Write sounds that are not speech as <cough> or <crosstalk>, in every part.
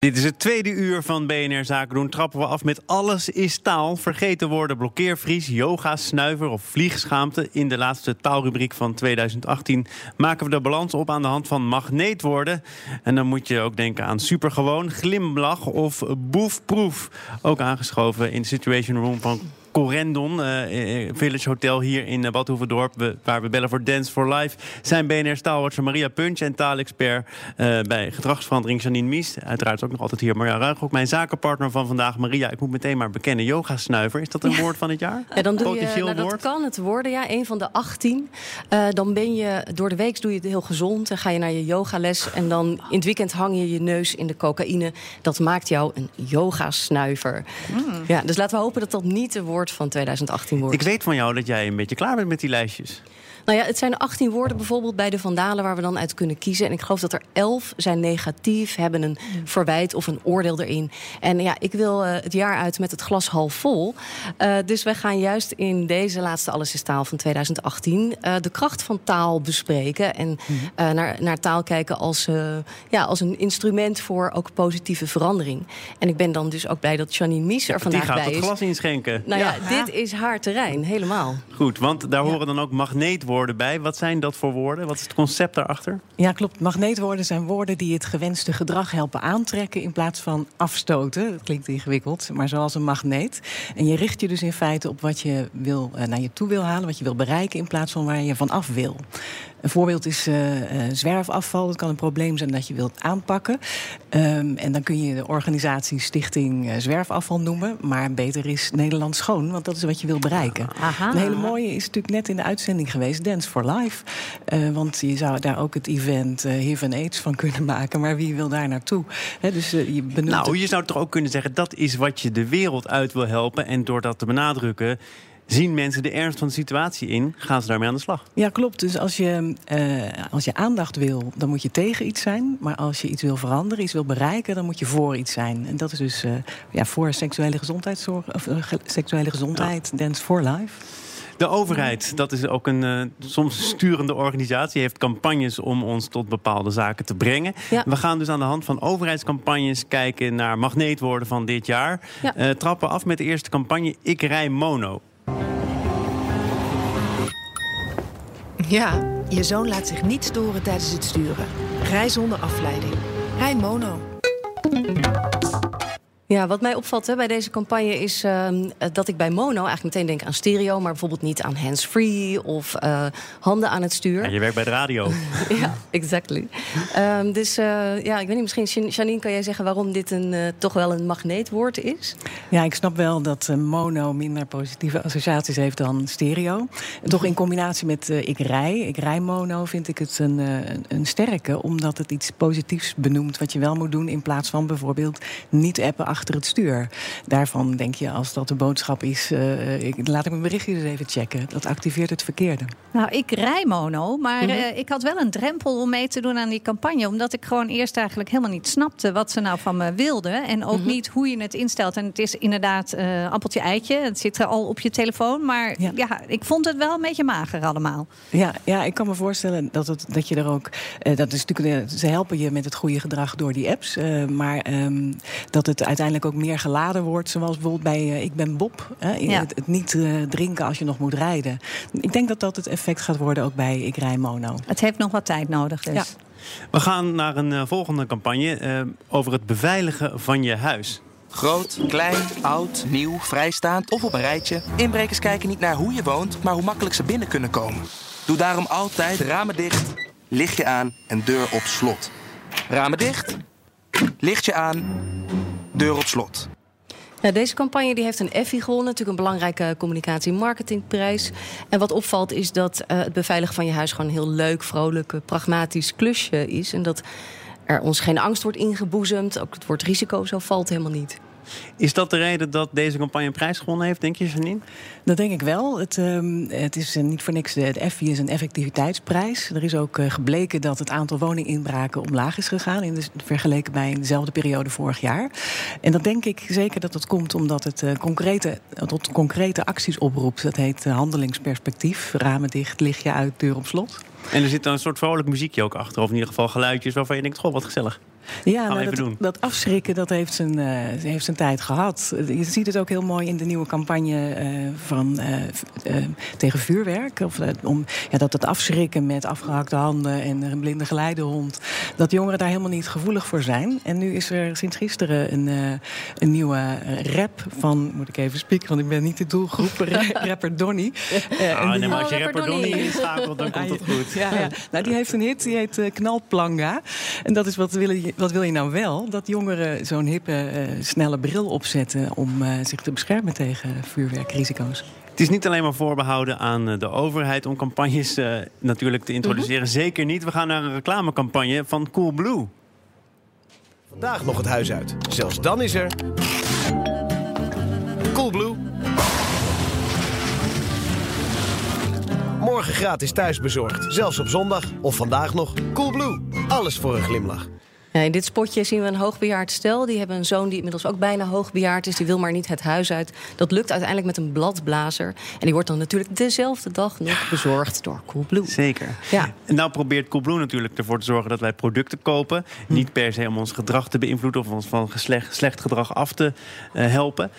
Dit is het tweede uur van BNR Zaken doen. Trappen we af met alles is taal. Vergeten woorden, blokkeervries, yoga, snuiver of vliegschaamte. In de laatste taalrubriek van 2018 maken we de balans op aan de hand van magneetwoorden. En dan moet je ook denken aan supergewoon, glimlach of boefproef. Ook aangeschoven in de Situation Room van Corendon, uh, Village Hotel hier in Badhoevedorp, waar we bellen voor Dance for Life, zijn BNR staalwatcher Maria Punch en taalexpert uh, bij gedragsverandering Janine Mies. Uiteraard ook nog altijd hier Maria Ruig, ook mijn zakenpartner van vandaag. Maria, ik moet meteen maar bekennen, yoga-snuiver, is dat een woord van het jaar? Ja, dan doe je, nou, dat kan het worden, ja, een van de 18. dan ben je, door de week doe je het heel gezond, dan ga je naar je yogales en dan in het weekend hang je je neus in de cocaïne. Dat maakt jou een yoga-snuiver. Mm. Ja, dus laten we hopen dat dat niet een woord van 2018 wordt. Ik weet van jou dat jij een beetje klaar bent met die lijstjes. Nou ja, het zijn 18 woorden bijvoorbeeld bij de Vandalen waar we dan uit kunnen kiezen. En ik geloof dat er 11 zijn negatief, hebben een verwijt of een oordeel erin. En ja, ik wil uh, het jaar uit met het glas half vol. Uh, dus wij gaan juist in deze laatste Alles is Taal van 2018 uh, de kracht van taal bespreken. En mm. naar, naar taal kijken als, ja, als een instrument voor ook positieve verandering. En ik ben dan dus ook blij dat Janine Mies er vandaag bij is. Die gaat het glas inschenken. Nou ja, ja, dit is haar terrein, helemaal. Goed, want daar horen dan ook magneetwoorden bij. Wat zijn dat voor woorden? Wat is het concept daarachter? Ja, klopt. Magneetwoorden zijn woorden die het gewenste gedrag helpen aantrekken in plaats van afstoten. Dat klinkt ingewikkeld, maar zoals een magneet. En je richt je dus in feite op wat je wil, uh, naar je toe wil halen, wat je wil bereiken, in plaats van waar je van af wil. Een voorbeeld is uh, zwerfafval. Dat kan een probleem zijn dat je wilt aanpakken. Um, en dan kun je de organisatie Stichting uh, Zwerfafval noemen. Maar beter is Nederland schoon, want dat is wat je wil bereiken. Aha. Een hele mooie is natuurlijk net in de uitzending geweest, Dance for Life. Uh, want je zou daar ook het event uh, HIV en AIDS van kunnen maken. Maar wie wil daar naartoe? He, dus, uh, je benoemt nou, je zou toch ook kunnen zeggen... dat is wat je de wereld uit wil helpen. En door dat te benadrukken zien mensen de ernst van de situatie in, gaan ze daarmee aan de slag. Ja, klopt. Dus als je, uh, als je aandacht wil, dan moet je tegen iets zijn. Maar als je iets wil veranderen, iets wil bereiken, dan moet je voor iets zijn. En dat is dus uh, ja, voor seksuele gezondheidszorg, of uh, seksuele gezondheid, ja. Dance for Life. De overheid, dat is ook een uh, soms sturende organisatie, heeft campagnes om ons tot bepaalde zaken te brengen. Ja. We gaan dus aan de hand van overheidscampagnes kijken naar magneetwoorden van dit jaar. Ja. Uh, trappen af met de eerste campagne Ik rij mono. Ja, je zoon laat zich niet storen tijdens het sturen. Rij zonder afleiding. Rij mono. Ja, wat mij opvalt hè, bij deze campagne is uh, dat ik bij mono eigenlijk meteen denk aan stereo, maar bijvoorbeeld niet aan hands-free of uh, handen aan het stuur. Ja, je werkt bij de radio. <laughs> ja, exactly. um, dus uh, ja, ik weet niet, misschien Janine, kan jij zeggen waarom dit een, toch wel een magneetwoord is? Ja, ik snap wel dat mono minder positieve associaties heeft dan stereo. En toch in combinatie met ik rij, ik rij mono, vind ik het een, een, een sterke, omdat het iets positiefs benoemt wat je wel moet doen in plaats van bijvoorbeeld niet appen achter het stuur. Daarvan denk je, als dat de boodschap is, uh, ik, laat ik mijn berichtje eens even checken. Dat activeert het verkeerde. Nou, ik rij mono, maar mm -hmm. uh, ik had wel een drempel om mee te doen aan die campagne. Omdat ik gewoon eerst eigenlijk helemaal niet snapte wat ze nou van me wilden. En ook mm -hmm. niet hoe je het instelt. En het is inderdaad uh, appeltje eitje. Het zit er al op je telefoon. Maar ja. ja. ik vond het wel een beetje mager allemaal. Ja, ja ik kan me voorstellen dat, het, dat je er ook... dat is natuurlijk, ze helpen je met het goede gedrag door die apps. maar um, dat het uiteindelijk ook meer geladen wordt. Zoals bijvoorbeeld bij uh, Ik ben Bob. Hè? Ja. Het, het, niet uh, drinken als je nog moet rijden. Ik denk dat dat het effect gaat worden ook bij Ik rij mono. Het heeft nog wat tijd nodig dus. Ja. We gaan naar een uh, volgende campagne over het beveiligen van je huis. Groot, klein, oud, nieuw, vrijstaand of op een rijtje. Inbrekers kijken niet naar hoe je woont, maar hoe makkelijk ze binnen kunnen komen. Doe daarom altijd ramen dicht, lichtje aan en deur op slot. Ramen dicht, lichtje aan, deur op slot. Ja, deze campagne die heeft een Effie gewonnen, natuurlijk een belangrijke communicatie-marketingprijs. En wat opvalt is dat uh, het beveiligen van je huis gewoon een heel leuk, vrolijk, pragmatisch klusje is. En dat er ons geen angst wordt ingeboezemd. Ook het woord risico zo valt helemaal niet. Is dat de reden dat deze campagne een prijs gewonnen heeft, denk je, Janine? Dat denk ik wel. Het, um, het is niet voor niks. Het EFFI is een effectiviteitsprijs. Er is ook uh, gebleken dat het aantal woninginbraken omlaag is gegaan. In de, vergeleken bij dezelfde periode vorig jaar. En dat denk ik zeker dat dat komt omdat het uh, concrete, tot concrete acties oproept. Dat heet uh, handelingsperspectief. Ramen dicht, lichtje uit, deur op slot. En er zit dan een soort vrolijk muziekje ook achter. Of in ieder geval geluidjes waarvan je denkt: goh, wat gezellig. Ja, nou, even dat, doen. dat afschrikken dat heeft, zijn, eh, heeft zijn tijd gehad. Je ziet het ook heel mooi in de nieuwe campagne eh, van, eh, tegen vuurwerk. Of, om, ja, dat het afschrikken met afgehakte handen en een blinde geleidehond... dat jongeren daar helemaal niet gevoelig voor zijn. En nu is er sinds gisteren een, eh, een nieuwe rap van... moet ik even spieken, want ik ben niet de doelgroep. <laughs> ra- rapper Donny. Eh, Ah, nee, maar als je Oh, rapper Donnie. inschakelt, dan komt het goed. ja, ja. Nou, die heeft een hit, die heet eh, Knalplanga. En dat is wat wil, je, wat wil je nou wel? Dat jongeren zo'n hippe, eh, snelle bril opzetten... om eh, zich te beschermen tegen vuurwerkrisico's. Het is niet alleen maar voorbehouden aan eh, de overheid om campagnes eh, natuurlijk te introduceren. Zeker niet. We gaan naar een reclamecampagne van Coolblue. Vandaag nog het huis uit. Zelfs dan is er. Coolblue. Morgen gratis thuisbezorgd. Zelfs op zondag. Of vandaag nog. Coolblue. Alles voor een glimlach. Ja, in dit spotje zien we een hoogbejaard stel. Die hebben een zoon die inmiddels ook bijna hoogbejaard is. Die wil maar niet het huis uit. Dat lukt uiteindelijk met een bladblazer. En die wordt dan natuurlijk dezelfde dag nog bezorgd door Coolblue. Zeker. Ja. En nou probeert Coolblue natuurlijk ervoor te zorgen dat wij producten kopen. Niet per se om ons gedrag te beïnvloeden of ons van geslecht, slecht gedrag af te eh, helpen.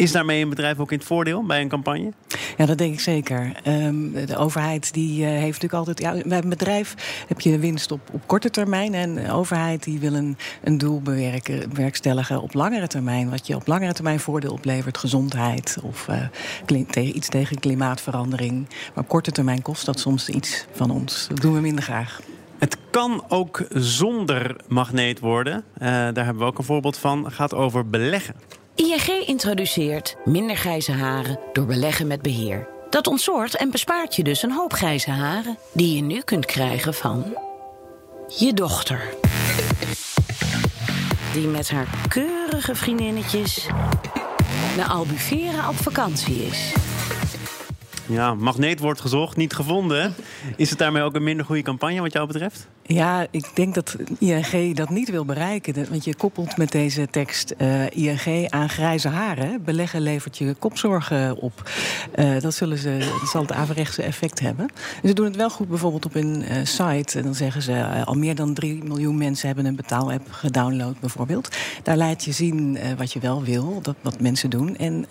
Is daarmee een bedrijf ook in het voordeel bij een campagne? Ja, dat denk ik zeker. Ehm, de overheid die eh, heeft natuurlijk altijd... Ja, bij een bedrijf heb je winst op, op korte termijn. En de overheid die wil een, een doel bewerken, bewerkstelligen op langere termijn. Wat je op langere termijn voordeel oplevert. Gezondheid of eh, tegen, iets tegen klimaatverandering. Maar op korte termijn kost dat soms iets van ons. Dat doen we minder graag. Het kan ook zonder magneet worden. Eh, daar hebben we ook een voorbeeld van. gaat over beleggen. ING introduceert minder grijze haren door beleggen met beheer. Dat ontzorgt en bespaart je dus een hoop grijze haren... die je nu kunt krijgen van je dochter. Die met haar keurige vriendinnetjes naar Albufeira op vakantie is. Ja, magneet wordt gezocht, niet gevonden. Is het daarmee ook een minder goede campagne wat jou betreft? Ja, ik denk dat ING dat niet wil bereiken. Want je koppelt met deze tekst eh, ING aan grijze haren. Beleggen levert je kopzorgen op. Eh, dat, zullen ze, dat zal het averechtse effect hebben. En ze doen het wel goed bijvoorbeeld op een eh, site. En dan zeggen ze al meer dan 3 miljoen mensen hebben een betaalapp gedownload bijvoorbeeld. Daar laat je zien wat je wel wil, dat, wat mensen doen. En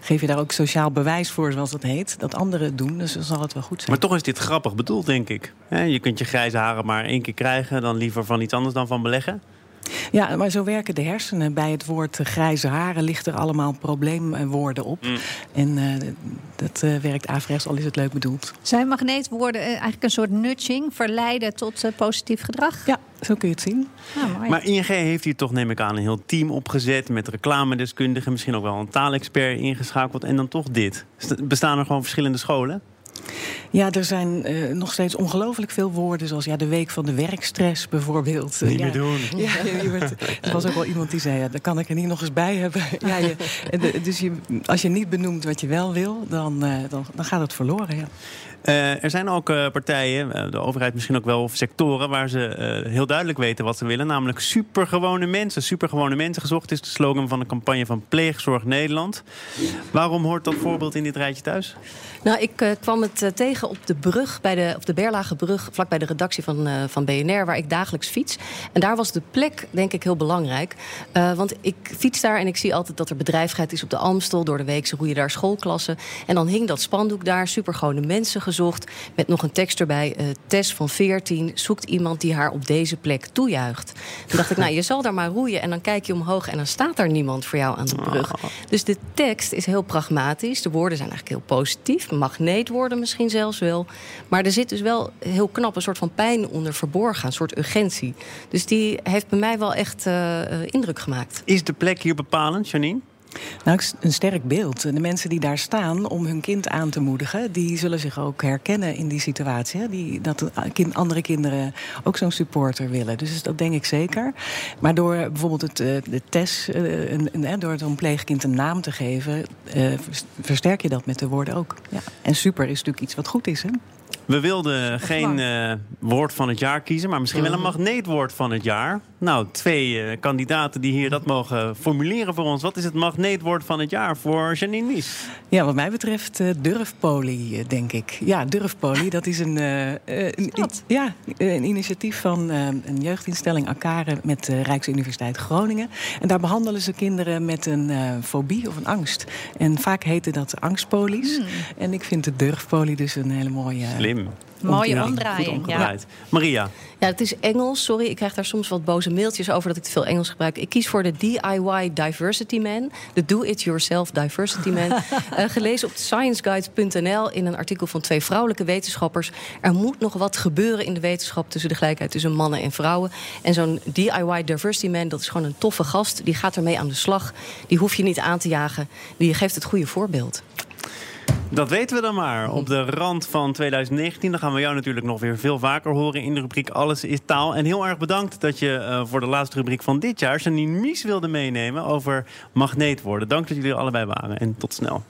geef je daar ook sociaal bewijs voor, zoals dat heet. Dat anderen doen, dus dan zal het wel goed zijn. Maar toch is dit grappig bedoeld, denk ik. Je kunt je grijze haren maar één keer krijgen... dan liever van iets anders dan van beleggen. Ja, maar zo werken de hersenen. Bij het woord grijze haren ligt er allemaal probleemwoorden op. En eh, dat eh, werkt averechts, al is het leuk bedoeld. Zijn magneetwoorden eh, eigenlijk een soort nudging, verleiden tot positief gedrag? Ja, zo kun je het zien. Mooi. Maar ING heeft hier toch, neem ik aan, een heel team opgezet... met reclamedeskundigen, misschien ook wel een taalexpert ingeschakeld... en dan toch dit. St- Bestaan er gewoon verschillende scholen? Ja, er zijn eh, nog steeds ongelooflijk veel woorden. Zoals ja, de week van de werkstress bijvoorbeeld. Niet ja. meer doen. <laughs> Ja, je werd- er was ook wel iemand die zei, ja, dat kan ik er niet nog eens bij hebben. <laughs> Ja, je, de- dus je, als je niet benoemt wat je wel wil, dan, eh, dan, dan gaat het verloren. Ja. Eh, er zijn ook eh, partijen, de overheid misschien ook wel, of sectoren... waar ze eh, heel duidelijk weten wat ze willen. Namelijk supergewone mensen. Supergewone mensen gezocht is de slogan van de campagne van Pleegzorg Nederland. Waarom hoort dat voorbeeld in dit rijtje thuis? Nou, ik kwam het eh, tegen op de brug, bij de, op de Berlagebrug, vlakbij de redactie van, eh, van BNR, waar ik dagelijks fiets. En daar was de plek, denk ik, heel belangrijk. Eh, want ik fiets daar en ik zie altijd dat er bedrijvigheid is op de Amstel. Door de week ze roeien daar schoolklassen. En dan hing dat spandoek daar, supergewone mensen gezocht. Met nog een tekst erbij. Tess van 14 zoekt iemand die haar op deze plek toejuicht. Toen dacht ik, nou, je zal daar maar roeien. En dan kijk je omhoog en dan staat daar niemand voor jou aan de brug. Dus de tekst is heel pragmatisch. De woorden zijn eigenlijk heel positief. Magneetwoorden misschien zelfs wel. Maar er zit dus wel heel knap een soort van pijn onder verborgen. Een soort urgentie. Dus die heeft bij mij wel echt eh, eh, indruk gemaakt. Is de plek hier bepalend, Janine? Nou, een sterk beeld. De mensen die daar staan om hun kind aan te moedigen, die zullen zich ook herkennen in die situatie. Hè? Die, dat kind, andere kinderen ook zo'n supporter willen. Dus dat denk ik zeker. Maar door bijvoorbeeld het, eh, de test, eh, een, een, hè, door zo'n pleegkind een naam te geven, eh, vers- versterk je dat met de woorden ook. Ja. En super is natuurlijk iets wat goed is. Hè? We wilden geen eh, woord van het jaar kiezen, maar misschien wel een magneetwoord van het jaar. Nou, twee uh, kandidaten die hier dat mogen formuleren voor ons. Wat is het magneetwoord van het jaar voor Janine Mies? Ja, wat mij betreft uh, durfpolie, denk ik. Ja, durfpolie, dat is een, <laughs> uh, een, ja, een initiatief van een jeugdinstelling Akare met de Rijksuniversiteit Groningen. En daar behandelen ze kinderen met een fobie of een angst. En vaak heten dat angstpolies. Hmm. En ik vind de durfpolie dus een hele mooie... Slim. Mooie omdraaiing. Ja. Maria. Ja, het is Engels. Sorry, ik krijg daar soms wat boze mailtjes over dat ik te veel Engels gebruik. Ik kies voor de DIY Diversity Man. De Do-It-Yourself Diversity Man. uh, <laughs> gelezen op scienceguide.nl in een artikel van twee vrouwelijke wetenschappers. Er moet nog wat gebeuren in de wetenschap tussen de gelijkheid tussen mannen en vrouwen. En zo'n DIY Diversity Man, dat is gewoon een toffe gast. Die gaat ermee aan de slag. Die hoef je niet aan te jagen. Die geeft het goede voorbeeld. Dat weten we dan maar. Op de rand van 2019. Dan gaan we jou natuurlijk nog weer veel vaker horen in de rubriek Alles is taal. En heel erg bedankt dat je uh, voor de laatste rubriek van dit jaar Janine Mies wilde meenemen over magneetwoorden. Dank dat jullie allebei waren en tot snel.